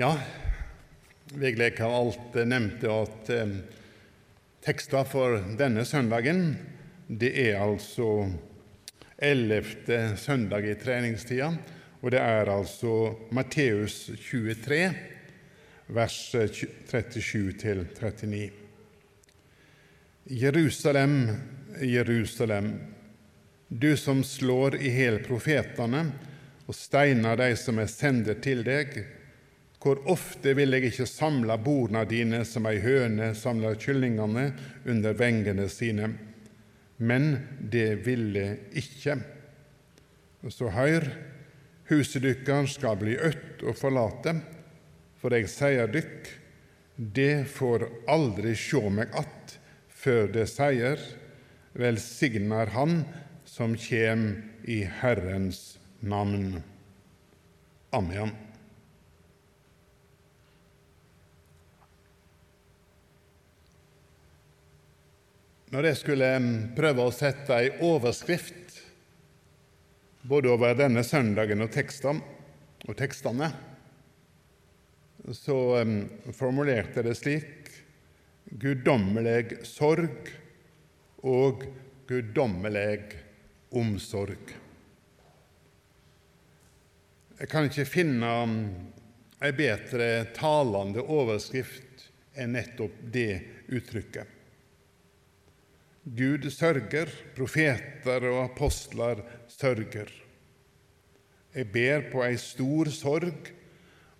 Ja, Vigleg har alt nevnt at eh, teksten for denne søndagen det er altså ellevte søndag i treningstida, og det er altså Matteus 23, vers 37 39. Jerusalem, Jerusalem, du som slår i hjel profetene og steiner de som er sendet til deg. Hvor ofte vil jeg ikke samle bordene dine som ei høne samler kyllingene under vengene sine? Men det ville ikke. Og så hør, huset dykkar skal bli ødt og forlate, for jeg sier dykk, det får aldri sjå meg att før det sier, velsignar Han som kjem i Herrens navn. Amen. Når jeg skulle prøve å sette ei overskrift både over denne søndagen og tekstene, og tekstene så formulerte jeg det slik guddommelig sorg og guddommelig omsorg. Jeg kan ikke finne ei bedre talende overskrift enn nettopp det uttrykket. Gud sørger, profeter og apostler sørger. Jeg ber på ei stor sorg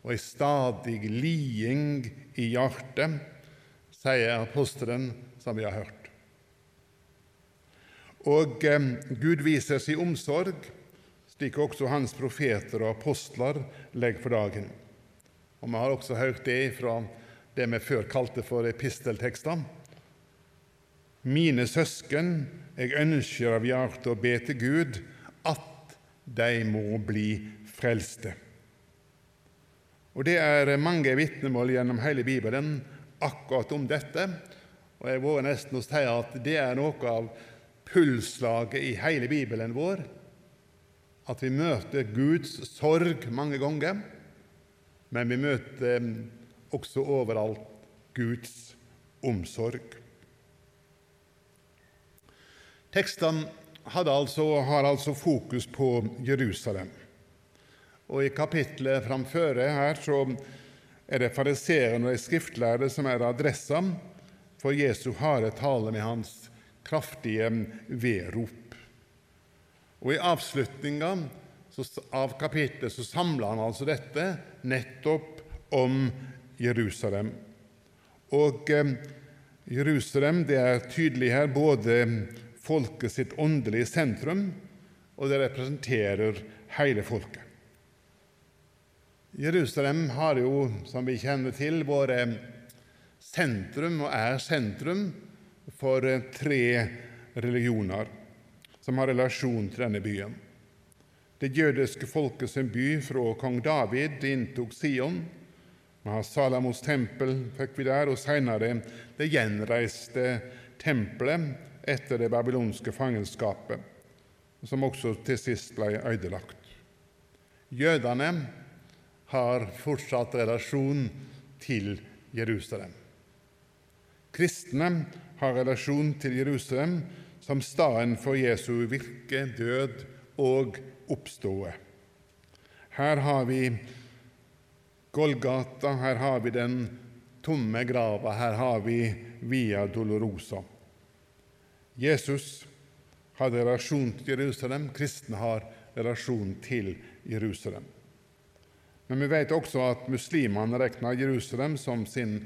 og ei stadig liding i hjertet, sier apostelen, som vi har hørt. Og eh, Gud viser sin omsorg, slik også hans profeter og apostler legger for dagen. Og Vi har også hørt det fra det vi før kalte for episteltekster. Mine søsken, jeg ønsker av hjertet å be til Gud at de må bli frelste. Og Det er mange vitnemål gjennom hele Bibelen akkurat om dette. Og Jeg våger nesten å si at det er noe av pulslaget i hele Bibelen vår. At vi møter Guds sorg mange ganger, men vi møter også overalt Guds omsorg. Tekstene altså, har altså fokus på Jerusalem. Og I kapittelet framføre her så er det fariseerne og de skriftlærde som er adressa for Jesu harde tale med hans kraftige vedrop. Og I avslutninga av kapittelet så samler han altså dette nettopp om Jerusalem. Og eh, Jerusalem det er tydelig her både folket sitt åndelige sentrum, og det representerer hele folket. Jerusalem har jo, som vi kjenner til, vært sentrum og er sentrum for tre religioner som har relasjon til denne byen. Det jødiske folket sin by fra kong David inntok Sion. Vi har Salamos tempel, fikk vi der, og senere det gjenreiste tempelet etter det babylonske fangenskapet, som også til sist ble ødelagt. Jødene har fortsatt relasjon til Jerusalem. Kristne har relasjon til Jerusalem som staden for Jesu virke, død og oppståe. Her har vi Golgata, her har vi den tomme grava, her har vi Via Dolorosa. Jesus hadde relasjon til Jerusalem, kristne har relasjon til Jerusalem. Men vi vet også at muslimene regner Jerusalem som sin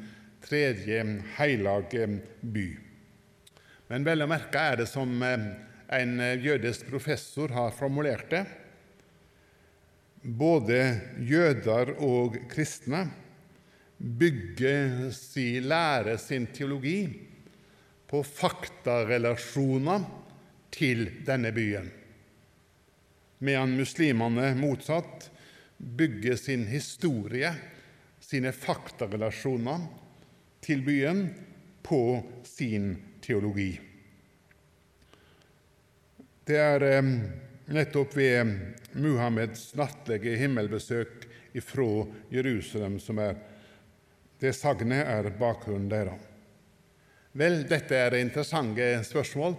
tredje hellige by. Men vel å merke er det som eh, en jødisk professor har formulert det. Både jøder og kristne bygger sin lære, sin teologi, på faktarelasjoner til denne byen, medan muslimene motsatt bygger sin historie, sine faktarelasjoner til byen, på sin teologi. Det er eh, nettopp ved Muhammeds nattlige himmelbesøk ifra Jerusalem, som er det sagnet er bakgrunnen deres. Vel, dette er interessante spørsmål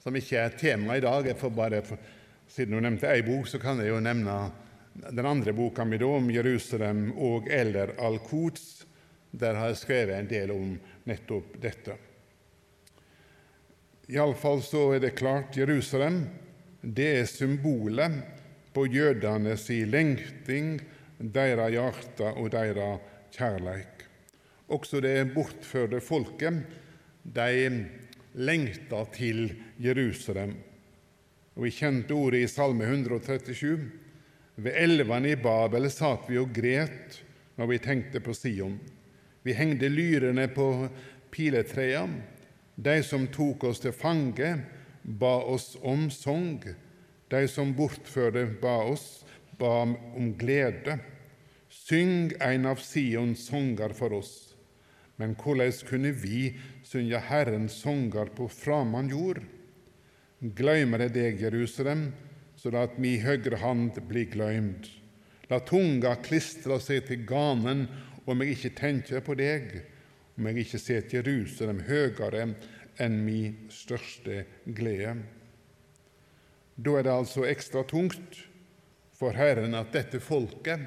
som ikke er tema i dag. Jeg får bare, Siden du nevnte ei bok, så kan jeg jo nevne den andre boka mi om Jerusalem og eller Al-Quds. Der har jeg skrevet en del om nettopp dette. Iallfall så er det klart Jerusalem det er symbolet på jødene si lengting, deres hjerte og deres kjærleik. Også det bortførte folket, de lengta til Jerusalem. Og Vi kjente ordet i Salme 137. Ved elvene i Babel satt vi og gret når vi tenkte på Sion. Vi hengte lyrene på piletrea. De som tok oss til fange, ba oss om sang. De som bortførte, ba oss, ba om glede. Syng en av Sions sanger for oss. Men hvordan kunne vi synge Herrens sanger på framand jord? Gløymer jeg deg, Jerusalem, så la mi høyre hand bli gløymd. La tunga klistre seg til ganen om jeg ikke tenker på deg, om jeg ikke setter Jerusalem høyere enn min største glede. Da er det altså ekstra tungt for Herren at dette folket,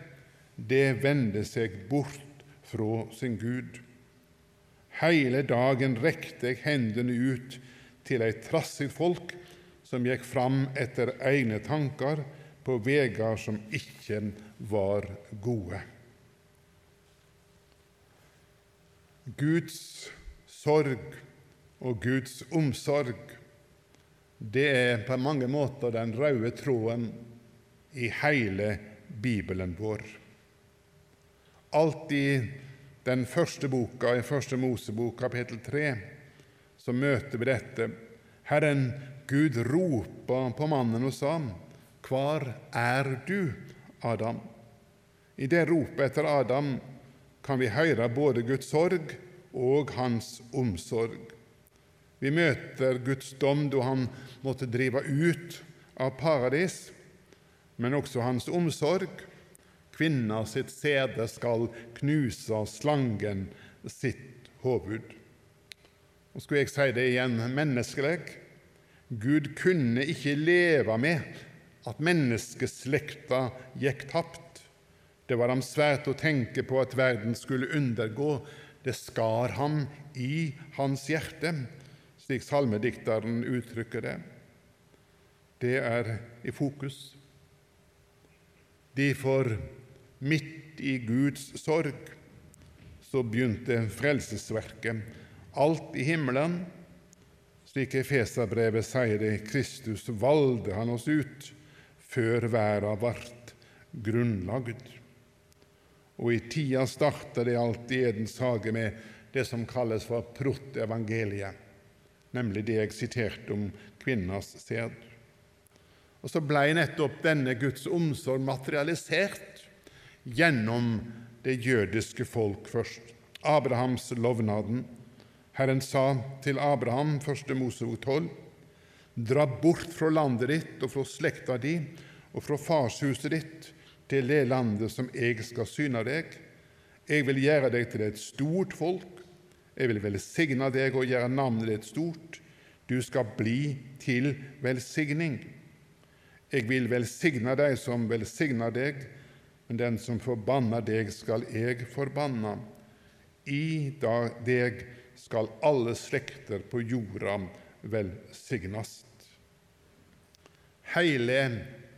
det vender seg bort fra sin Gud. Hele dagen rekte jeg hendene ut til ei trassig folk som gikk fram etter egne tanker på veier som ikke var gode. Guds sorg og Guds omsorg, det er på mange måter den røde tråden i hele Bibelen vår. Alt i den første boka, i Første Mosebok, kapittel 3, så møter vi dette. Herren Gud ropa på mannen og sa, Hvor er du, Adam? I det ropet etter Adam kan vi høre både Guds sorg og hans omsorg. Vi møter Guds dom da han måtte drive ut av paradis, men også hans omsorg. Kvinna sitt sæde skal knuse slangen sitt hoved. Og skulle jeg si det igjen menneskelig Gud kunne ikke leve med at menneskeslekta gikk tapt. Det var ham svært å tenke på at verden skulle undergå det skar ham i hans hjerte, slik salmedikteren uttrykker det. Det er i fokus. Derfor, midt i Guds sorg, så begynte frelsesverket. Alt i himmelen, slik Efeserbrevet sier det, Kristus valgte han oss ut før verda vart grunnlagd. Og i tida starta det alt i Edens hage med det som kalles for protevangeliet, nemlig det jeg siterte om kvinnas sæd. Og så blei nettopp denne Guds omsorg materialisert gjennom det jødiske folk først. Abrahams lovnaden. Herren sa til Abraham, 1. Mosebok 12, dra bort fra landet ditt og fra slekta di og fra farshuset ditt til det landet som jeg skal syne deg. Jeg vil gjøre deg til et stort folk. Jeg vil velsigne deg og gjøre navnet ditt stort. Du skal bli til velsigning. Jeg vil velsigne deg som velsigner deg, men den som forbanner deg, skal jeg forbanne. I deg skal alle slekter på jorda velsignes. Hele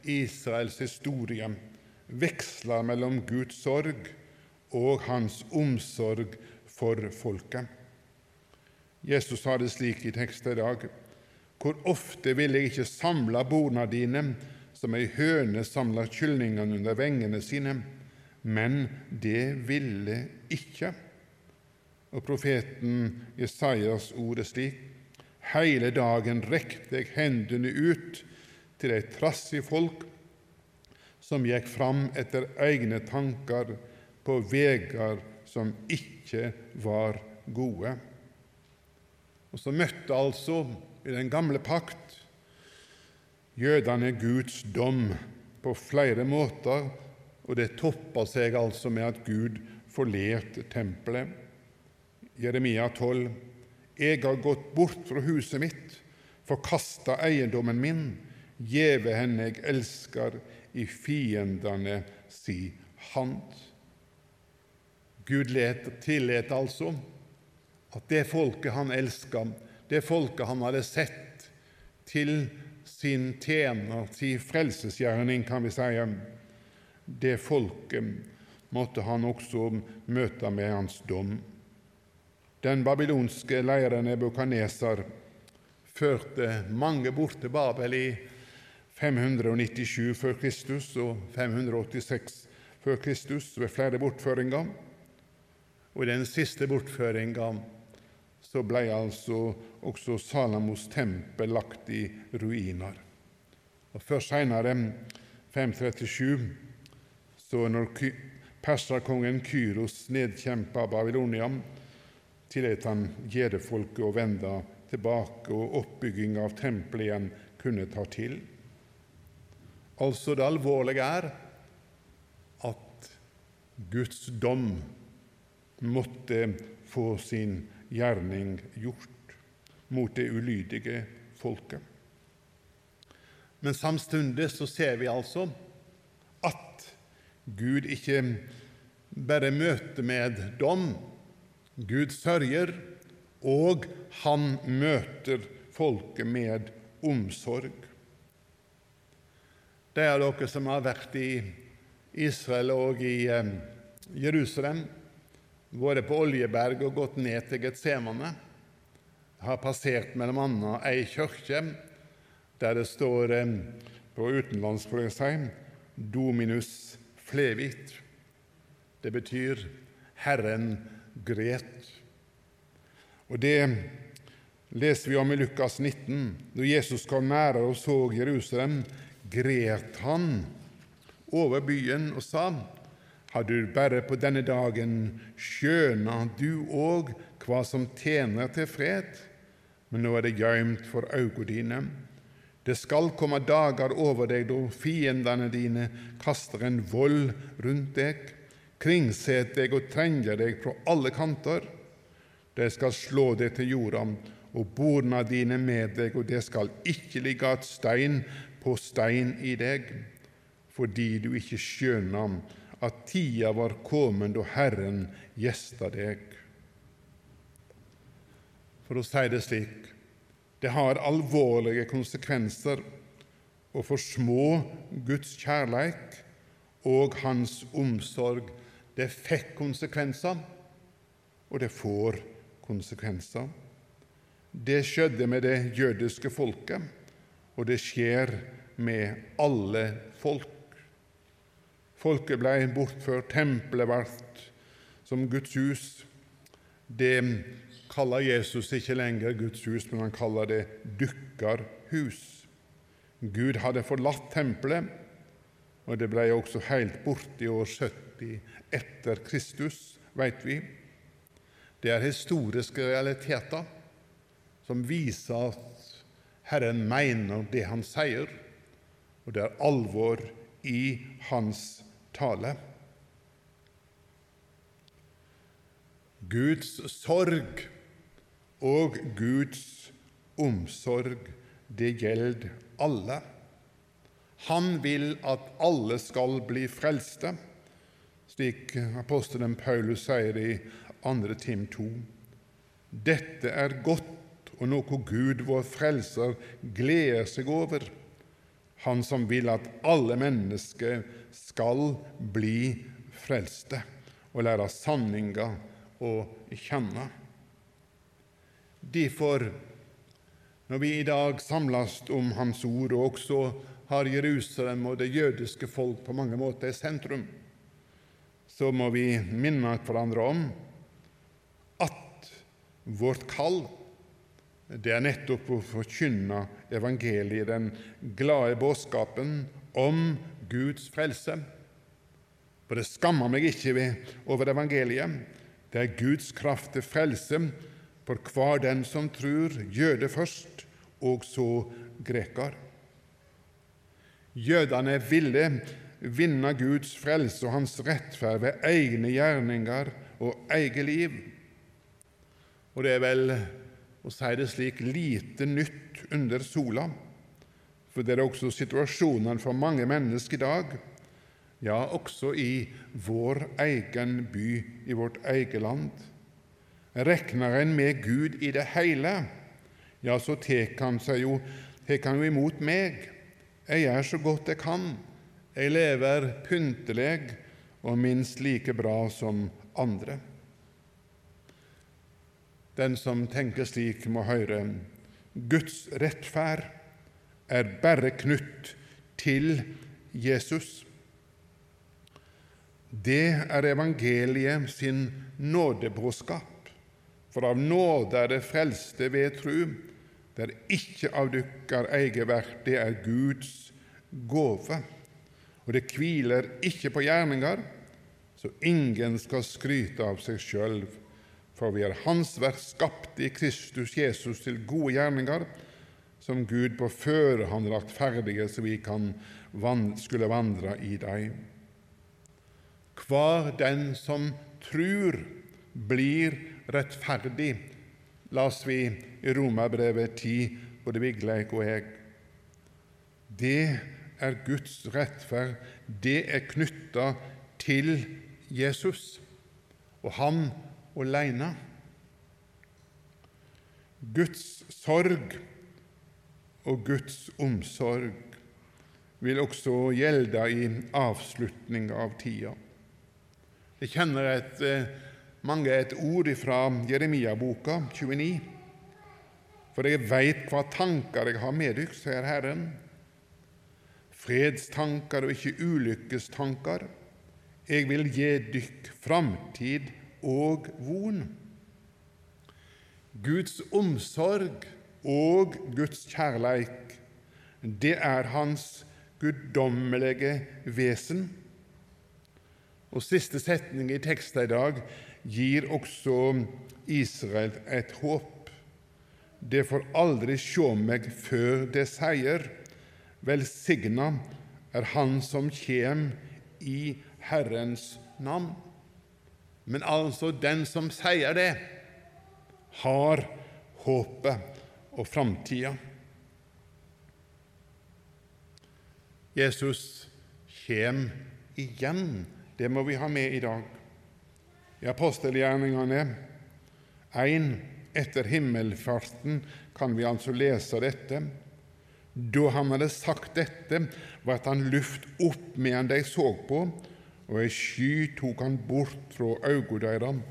Israels historie veksler mellom Guds sorg og hans omsorg for folket. Jesus sa det slik i teksten i dag.: Hvor ofte vil jeg ikke samle borna dine, som ei høne samler kyllingene under vengene sine? Men det ville ikke. Og profeten Jesajas ord er slik.: Hele dagen rekte jeg hendene ut til et trassig folk som gikk fram etter egne tanker på veier som ikke var gode. Og så møtte altså i den gamle pakt jødene Guds dom på flere måter, og det topper seg altså med at Gud forlerte tempelet. Jeremia 12. Jeg har gått bort fra huset mitt, forkasta eiendommen min, gjeve henne jeg elsker, i fiendene si hand. Gud tillet altså at det folket han elska, det folket han hadde sett til sin tjener, sin frelsesgjerning, kan vi si, det folket måtte han også møte med hans dom. Den babylonske leiren Nebukadnesar førte mange bort til Babel i 597 før Kristus og 586 før Kristus ved flere bortføringer. Og i den siste bortføringa så ble altså også Salamos tempel lagt i ruiner. Og Først seinere, 537, så når perserkongen Kyros nedkjempa Babylonia, tillot han jødefolket å vende tilbake, og oppbygging av tempelet igjen kunne ta til. Altså, det alvorlige er at Guds dom måtte få sin gjerning gjort mot det ulydige folket. Men samtidig så ser vi altså at Gud ikke bare møter med dom. Gud sørger, og han møter folket med omsorg. De av dere som har vært i Israel og i eh, Jerusalem, vært på Oljeberg og gått ned til Getsemane, har passert annet ei kirke der det står på utenlandsk for si, 'Dominus flevit'. Det betyr 'Herren gret'. Og Det leser vi om i Lukas 19. Da Jesus kom nærere og så Jerusalem, gret han over byen og sa:" Har du bare på denne dagen skjøna du òg hva som tjener til fred? Men nå er det gøymt for øynene dine. Det skal komme dager over deg da fiendene dine kaster en vold rundt deg, kringset deg og trenger deg fra alle kanter. De skal slå deg til jorda og borna dine med deg, og det skal ikke ligge at stein på stein i deg, fordi du ikke skjønner at tida var kommet da Herren gjesta deg. For å si det slik det har alvorlige konsekvenser å forsmå små Guds kjærleik og Hans omsorg. Det fikk konsekvenser, og det får konsekvenser. Det skjedde med det jødiske folket og det skjer med alle folk. Folket ble bortført, tempelet ble som Guds hus. Det kaller Jesus ikke lenger Guds hus, men han kaller det dykkerhus. Gud hadde forlatt tempelet, og det ble også helt borte i år 70 etter Kristus, vet vi. Det er historiske realiteter som viser at Herren mener det han sier, og det er alvor i hans tale. Guds sorg og Guds omsorg, det gjelder alle. Han vil at alle skal bli frelste, slik apostelen Paulus sier i 2. Tim 2. Dette er godt og noe Gud, vår Frelser, gleder seg over, Han som vil at alle mennesker skal bli frelste og lære sanninga å kjenne. Derfor, når vi i dag samles om Hans ord, og også har Jerusalem og det jødiske folk på mange måter i sentrum, så må vi minne hverandre om at vårt kall det er nettopp å forkynne evangeliet, den glade budskapen om Guds frelse. For det skammer meg ikke over evangeliet. Det er Guds kraft til frelse for hver den som tror, jøde først, og så greker. Jødene ville vinne Guds frelse og Hans rettferd ved egne gjerninger og eget liv. Og det er vel, å si det slik, lite nytt under sola, for det er også situasjonen for mange mennesker i dag, ja, også i vår egen by, i vårt eget land. Rekner en med Gud i det hele, ja, så tek han seg jo, tek han jo imot meg. Jeg gjør så godt jeg kan. Jeg lever pyntelig og minst like bra som andre. Den som tenker slik, må høre Guds rettferd er bare knytt til Jesus. Det er evangeliet sin nådebrorskap, For av nåde er det frelste ved tru. Det er ikke av dykkar eget verk, det er Guds gåve. Og det hviler ikke på gjerninger, så ingen skal skryte av seg sjøl. For vi er Hans verk skapt i Kristus Jesus til gode gjerninger, som Gud på han lagt ferdige, så vi kan skulle vandre i deg. Hver den som trur, blir rettferdig, las vi i Romerbrevet 10, både Vigleik og jeg. Det er Guds rettferd. Det er knytta til Jesus og han aleine. Guds sorg og Guds omsorg vil også gjelde i avslutning av tida. Jeg kjenner et, eh, mange et ord fra Jeremia-boka 29. For jeg veit hva tanker jeg har med dykk, sier Herren. Fredstanker og ikke ulykkestanker. Jeg vil gi dykk framtid og von. Guds omsorg og Guds kjærleik, det er Hans guddommelige vesen. Og Siste setning i teksten i dag gir også Israel et håp. Det får aldri sjå meg før det seier. Velsigna er Han som kjem i Herrens navn. Men altså den som sier det, har håpet og framtida. Jesus kjem igjen. Det må vi ha med i dag. I apostelgjerningene 1 etter himmelfarten kan vi altså lese dette. Da han hadde sagt dette, vart han luft opp medan de så på, og ei sky tok han bort fra øynene deres,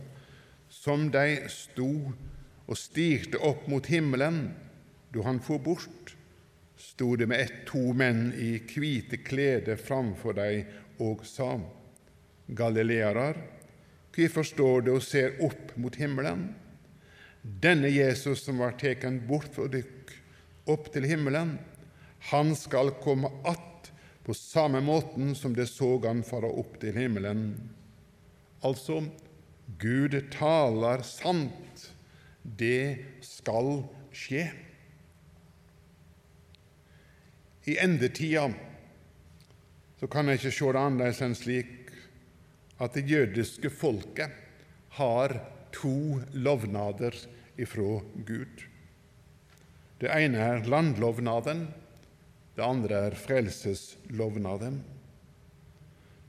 Som de sto og stigte opp mot himmelen, da han for bort, sto det med ett to menn i hvite klede framfor dem og sa:" Galilearer, hvorfor står dere og ser opp mot himmelen? Denne Jesus som var teken bort fra dere opp til himmelen, han skal komme att på samme måten som det så han fare opp til himmelen. Altså, Gud taler sant. Det skal skje. I endetida så kan jeg ikke se det annerledes enn slik at det jødiske folket har to lovnader ifra Gud. Det ene er landlovnaden, det andre er frelseslovnaden.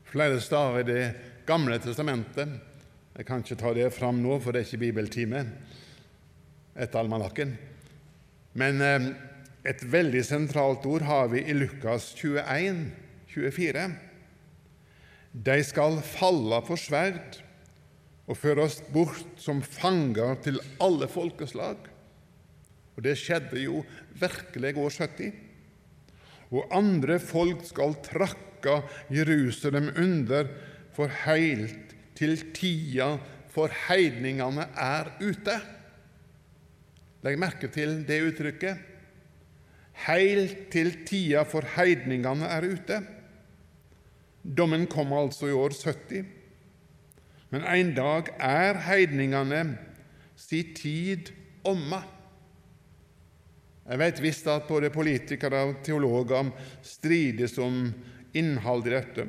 Flere steder i Det gamle testamentet Jeg kan ikke ta det fram nå, for det er ikke bibeltime etter almanakken. Men eh, et veldig sentralt ord har vi i Lukas 21, 24. De skal falle for sverd og føres bort som fanger til alle folkeslag. Og det skjedde jo virkelig år 70. Og andre folk skal trakke Jerusalem under, for heilt til tida for heidningene er ute. Legg merke til det uttrykket. Heilt til tida for heidningene er ute. Dommen kom altså i år 70. Men en dag er heidningene si tid omme. Jeg vet visst at både politikere og teologer strides om innholdet i dette.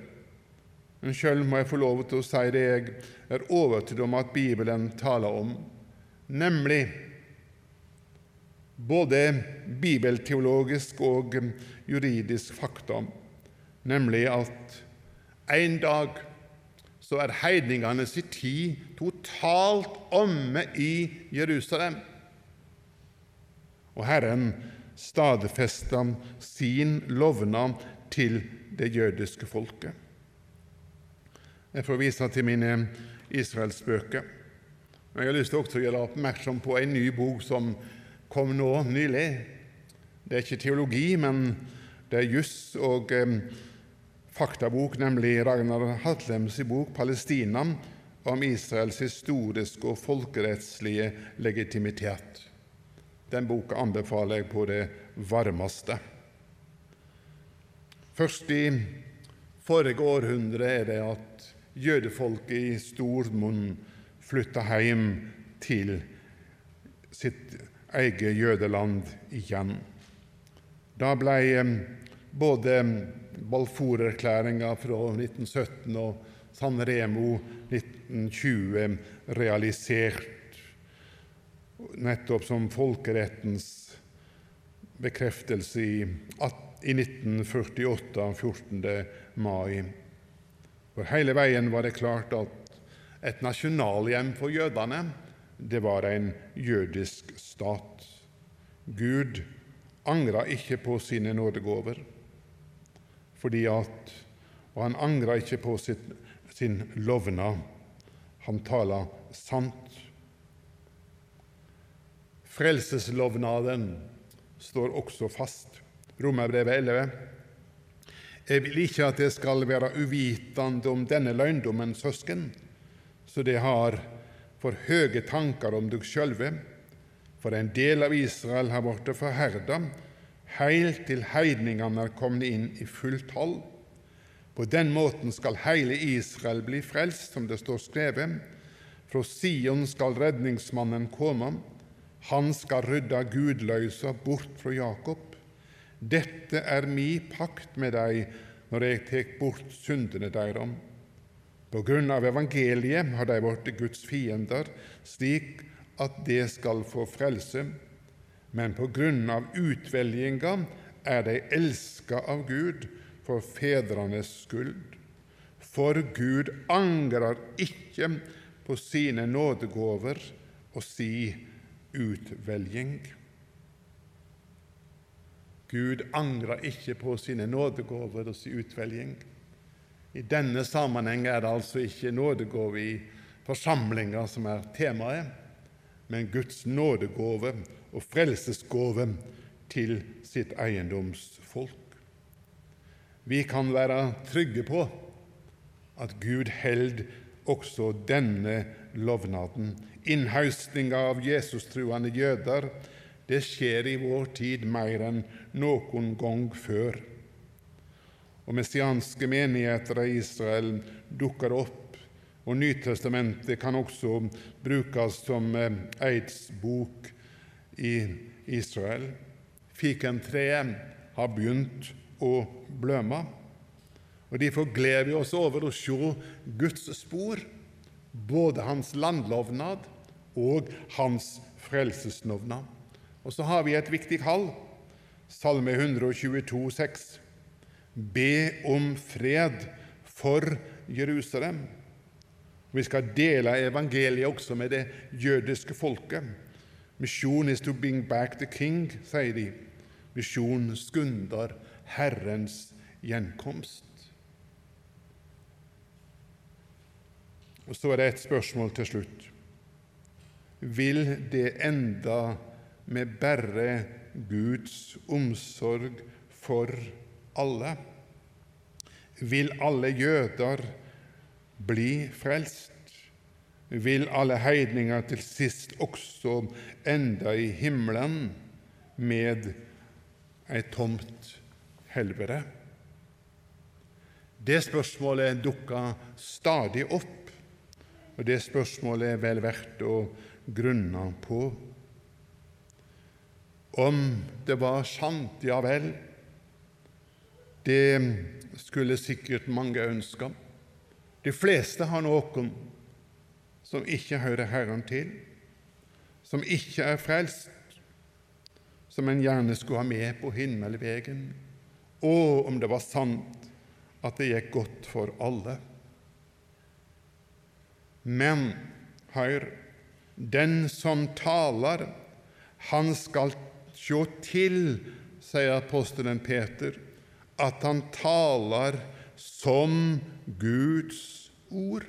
Men sjøl må jeg få lov til å si det jeg er overbevist om at Bibelen taler om, nemlig både bibelteologisk og juridisk fakta, nemlig at en dag så er heidningene sin tid totalt omme i Jerusalem. Og Herren stadfesta sin lovnad til det jødiske folket. Jeg får vise til mine israelsbøker. Men Jeg har lyst til å gjøre oppmerksom på en ny bok som kom nå nylig. Det er ikke teologi, men det er juss og eh, faktabok, nemlig Ragnar Hatlems bok 'Palestina', om Israels historiske og folkerettslige legitimitet. Den boka anbefaler jeg på det varmeste. Først i forrige århundre er det at jødefolket i stor monn flytta hjem til sitt eget jødeland igjen. Da ble eh, både Balfour-erklæringa fra 1917 og San Remo 1920 realisert, nettopp som folkerettens bekreftelse i, i 1948, 14. mai. For hele veien var det klart at et nasjonalhjem for jødene, det var en jødisk stat. Gud angra ikke på sine nådegaver, fordi at, og han angra ikke på sitt, sin lovnad. Han taler sant. Frelseslovnaden står også fast. Romerbrevet 11. Jeg vil ikke at det skal være uvitende om denne løgndommen, søsken, så det har for høye tanker om dere sjølve. For en del av Israel har blitt forherda, heilt til heidningene er kommet inn i fullt hold. På den måten skal hele Israel bli frelst, som det står skrevet. Fra Sion skal redningsmannen komme. Han skal rydde gudløsa bort fra Jakob. Dette er mi pakt med deg når jeg tek bort syndene deres. På grunn av evangeliet har de blitt Guds fiender, slik at de skal få frelse. Men på grunn av utvelginga er de elska av Gud for fedrenes skyld. For Gud angrer ikke på sine nådegåver og si utvelging. Gud angrer ikke på sine nådegåver og sin utvelging. I denne sammenheng er det altså ikke nådegave i forsamlinga som er temaet, men Guds nådegave og frelsesgave til sitt eiendomsfolk. Vi kan være trygge på at Gud held også denne lovnaden. Innhaustinga av Jesus-truende jøder det skjer i vår tid mer enn noen gang før. Og messianske menigheter i Israel dukker opp, og Nytestamentet kan også brukes som eh, eidsbok i Israel. Fikentreet har begynt å bløme, og derfor gleder vi oss over å se Guds spor, både hans landlovnad og hans frelseslovnad. Og så har vi et viktig kall, Salme 122, 6. Be om fred for Jerusalem. Vi skal dele evangeliet også med det jødiske folket. Mission is to bring back the king, sier de. Misjon skunder Herrens gjenkomst. Og Så er det et spørsmål til slutt. Vil det enda med bare Guds omsorg for alle. Vil alle jøder bli frelst? Vil alle heidninger til sist også enda i himmelen med et tomt helvete? Det spørsmålet dukker stadig opp, og det spørsmålet er vel verdt å grunne på. Om det var sant, ja vel, det skulle sikkert mange ønske. De fleste har noen som ikke hører Herren til, som ikke er frelst, som en gjerne skulle ha med på himmelvegen. Å, om det var sant at det gikk godt for alle. Men hør, den som taler, han skal sjå til, sier apostelen Peter, at han taler som Guds ord.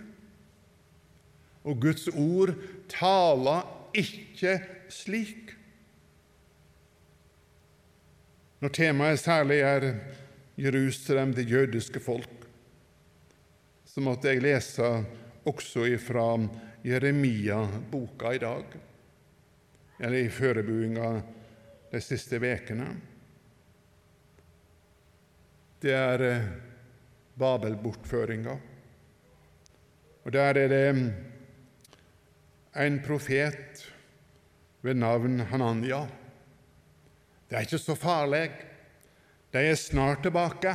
Og Guds ord taler ikke slik. Når temaet særlig er Jerusalem, det jødiske folk, så måtte jeg lese også ifra Jeremia-boka i dag, eller i forberedinga de siste ukene. Det er eh, Babel-bortføringa. Og der er det en profet ved navn Hananya. Det er ikke så farlig, de er snart tilbake.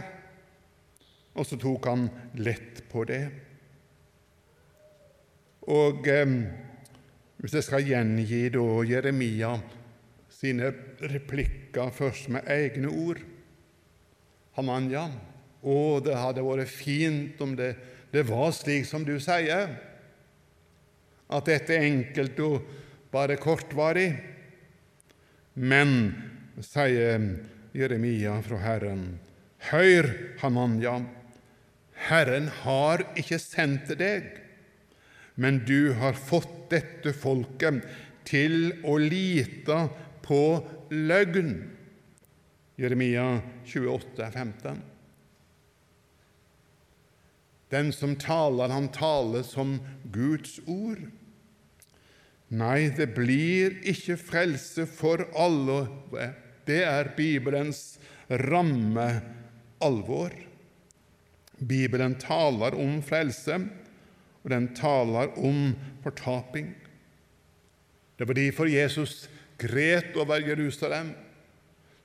Og så tok han lett på det. Og eh, hvis jeg skal gjengi da Jeremia sine replikker først med egne ord Hamanya, å, det hadde vært fint om det, det var slik som du sier, at dette er enkelt og bare kortvarig. Men, sier Jeremia fra Herren, hør, Hananya, Herren har ikke sendt deg, men du har fått dette folket til å lite på løgn. Jeremia 28, 15. Den som taler, han taler som Guds ord. Nei, det blir ikke frelse for alle. Det er Bibelens ramme alvor. Bibelen taler om frelse, og den taler om fortaping. Det var derfor Jesus gret over Jerusalem.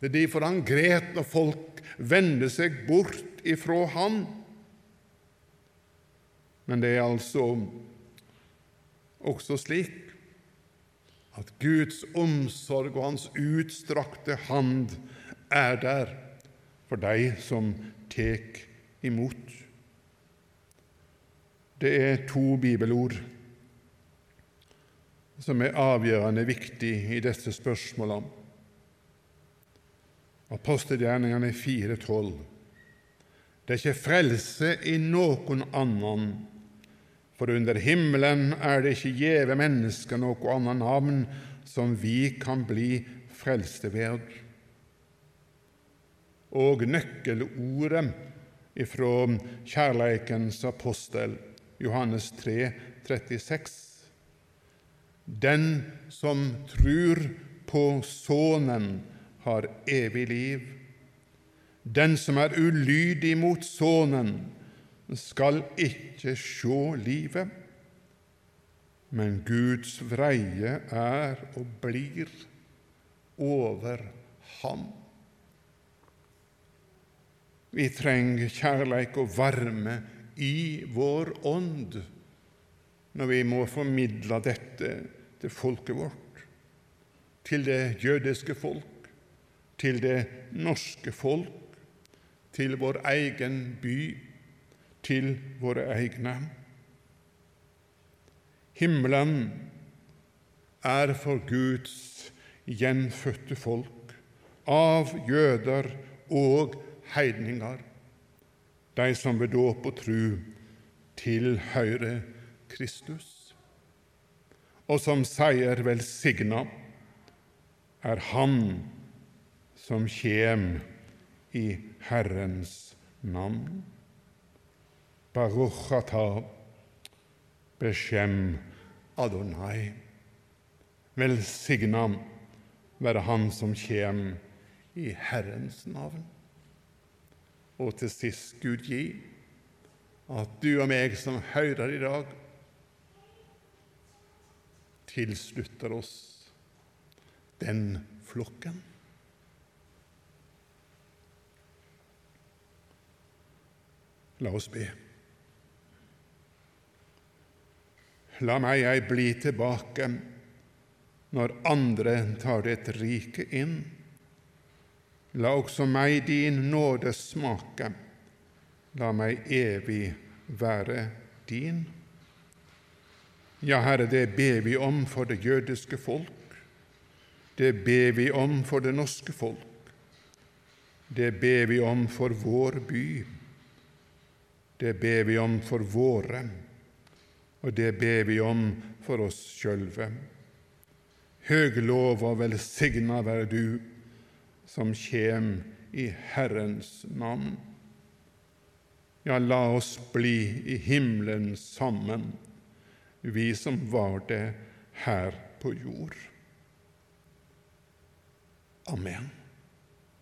Det er derfor han gret når folk vendte seg bort ifra han. Men det er altså også slik at Guds omsorg og Hans utstrakte hand er der for de som tek imot. Det er to bibelord som er avgjørende viktig i disse spørsmålene. Apostelgjerningene 4,12. Det er ikke frelse i noen annen for under himmelen er det ikke gjeve mennesker noe annet navn som vi kan bli frelste ved. Og nøkkelordet ifra kjærleikens apostel, Johannes 3, 36. Den som trur på Sønnen, har evig liv. Den som er ulydig mot Sønnen, skal ikke sjå livet, men Guds vreie er og blir over ham. Vi trenger kjærleik og varme i vår ånd når vi må formidle dette til folket vårt, til det jødiske folk, til det norske folk, til vår egen by til våre egne. Himmelen er for Guds gjenfødte folk, av jøder og heidninger, de som ved dåp og tru tilhører Kristus, og som sier velsigna er Han som kjem i Herrens navn. Baruchata beskjem Adonai. Velsigna være Han som kjem i Herrens navn. Og til sist, Gud gi at du og meg som hører i dag, tilslutter oss den flokken. La oss be. La meg ei bli tilbake når andre tar ditt rike inn. La også meg din nåde smake, la meg evig være din. Ja, Herre, det ber vi om for det jødiske folk. Det ber vi om for det norske folk. Det ber vi om for vår by. Det ber vi om for våre, og det ber vi om for oss sjølve. Høg lov og velsigna være du som kjem i Herrens navn. Ja, la oss bli i himmelen sammen, vi som var det her på jord. Amen.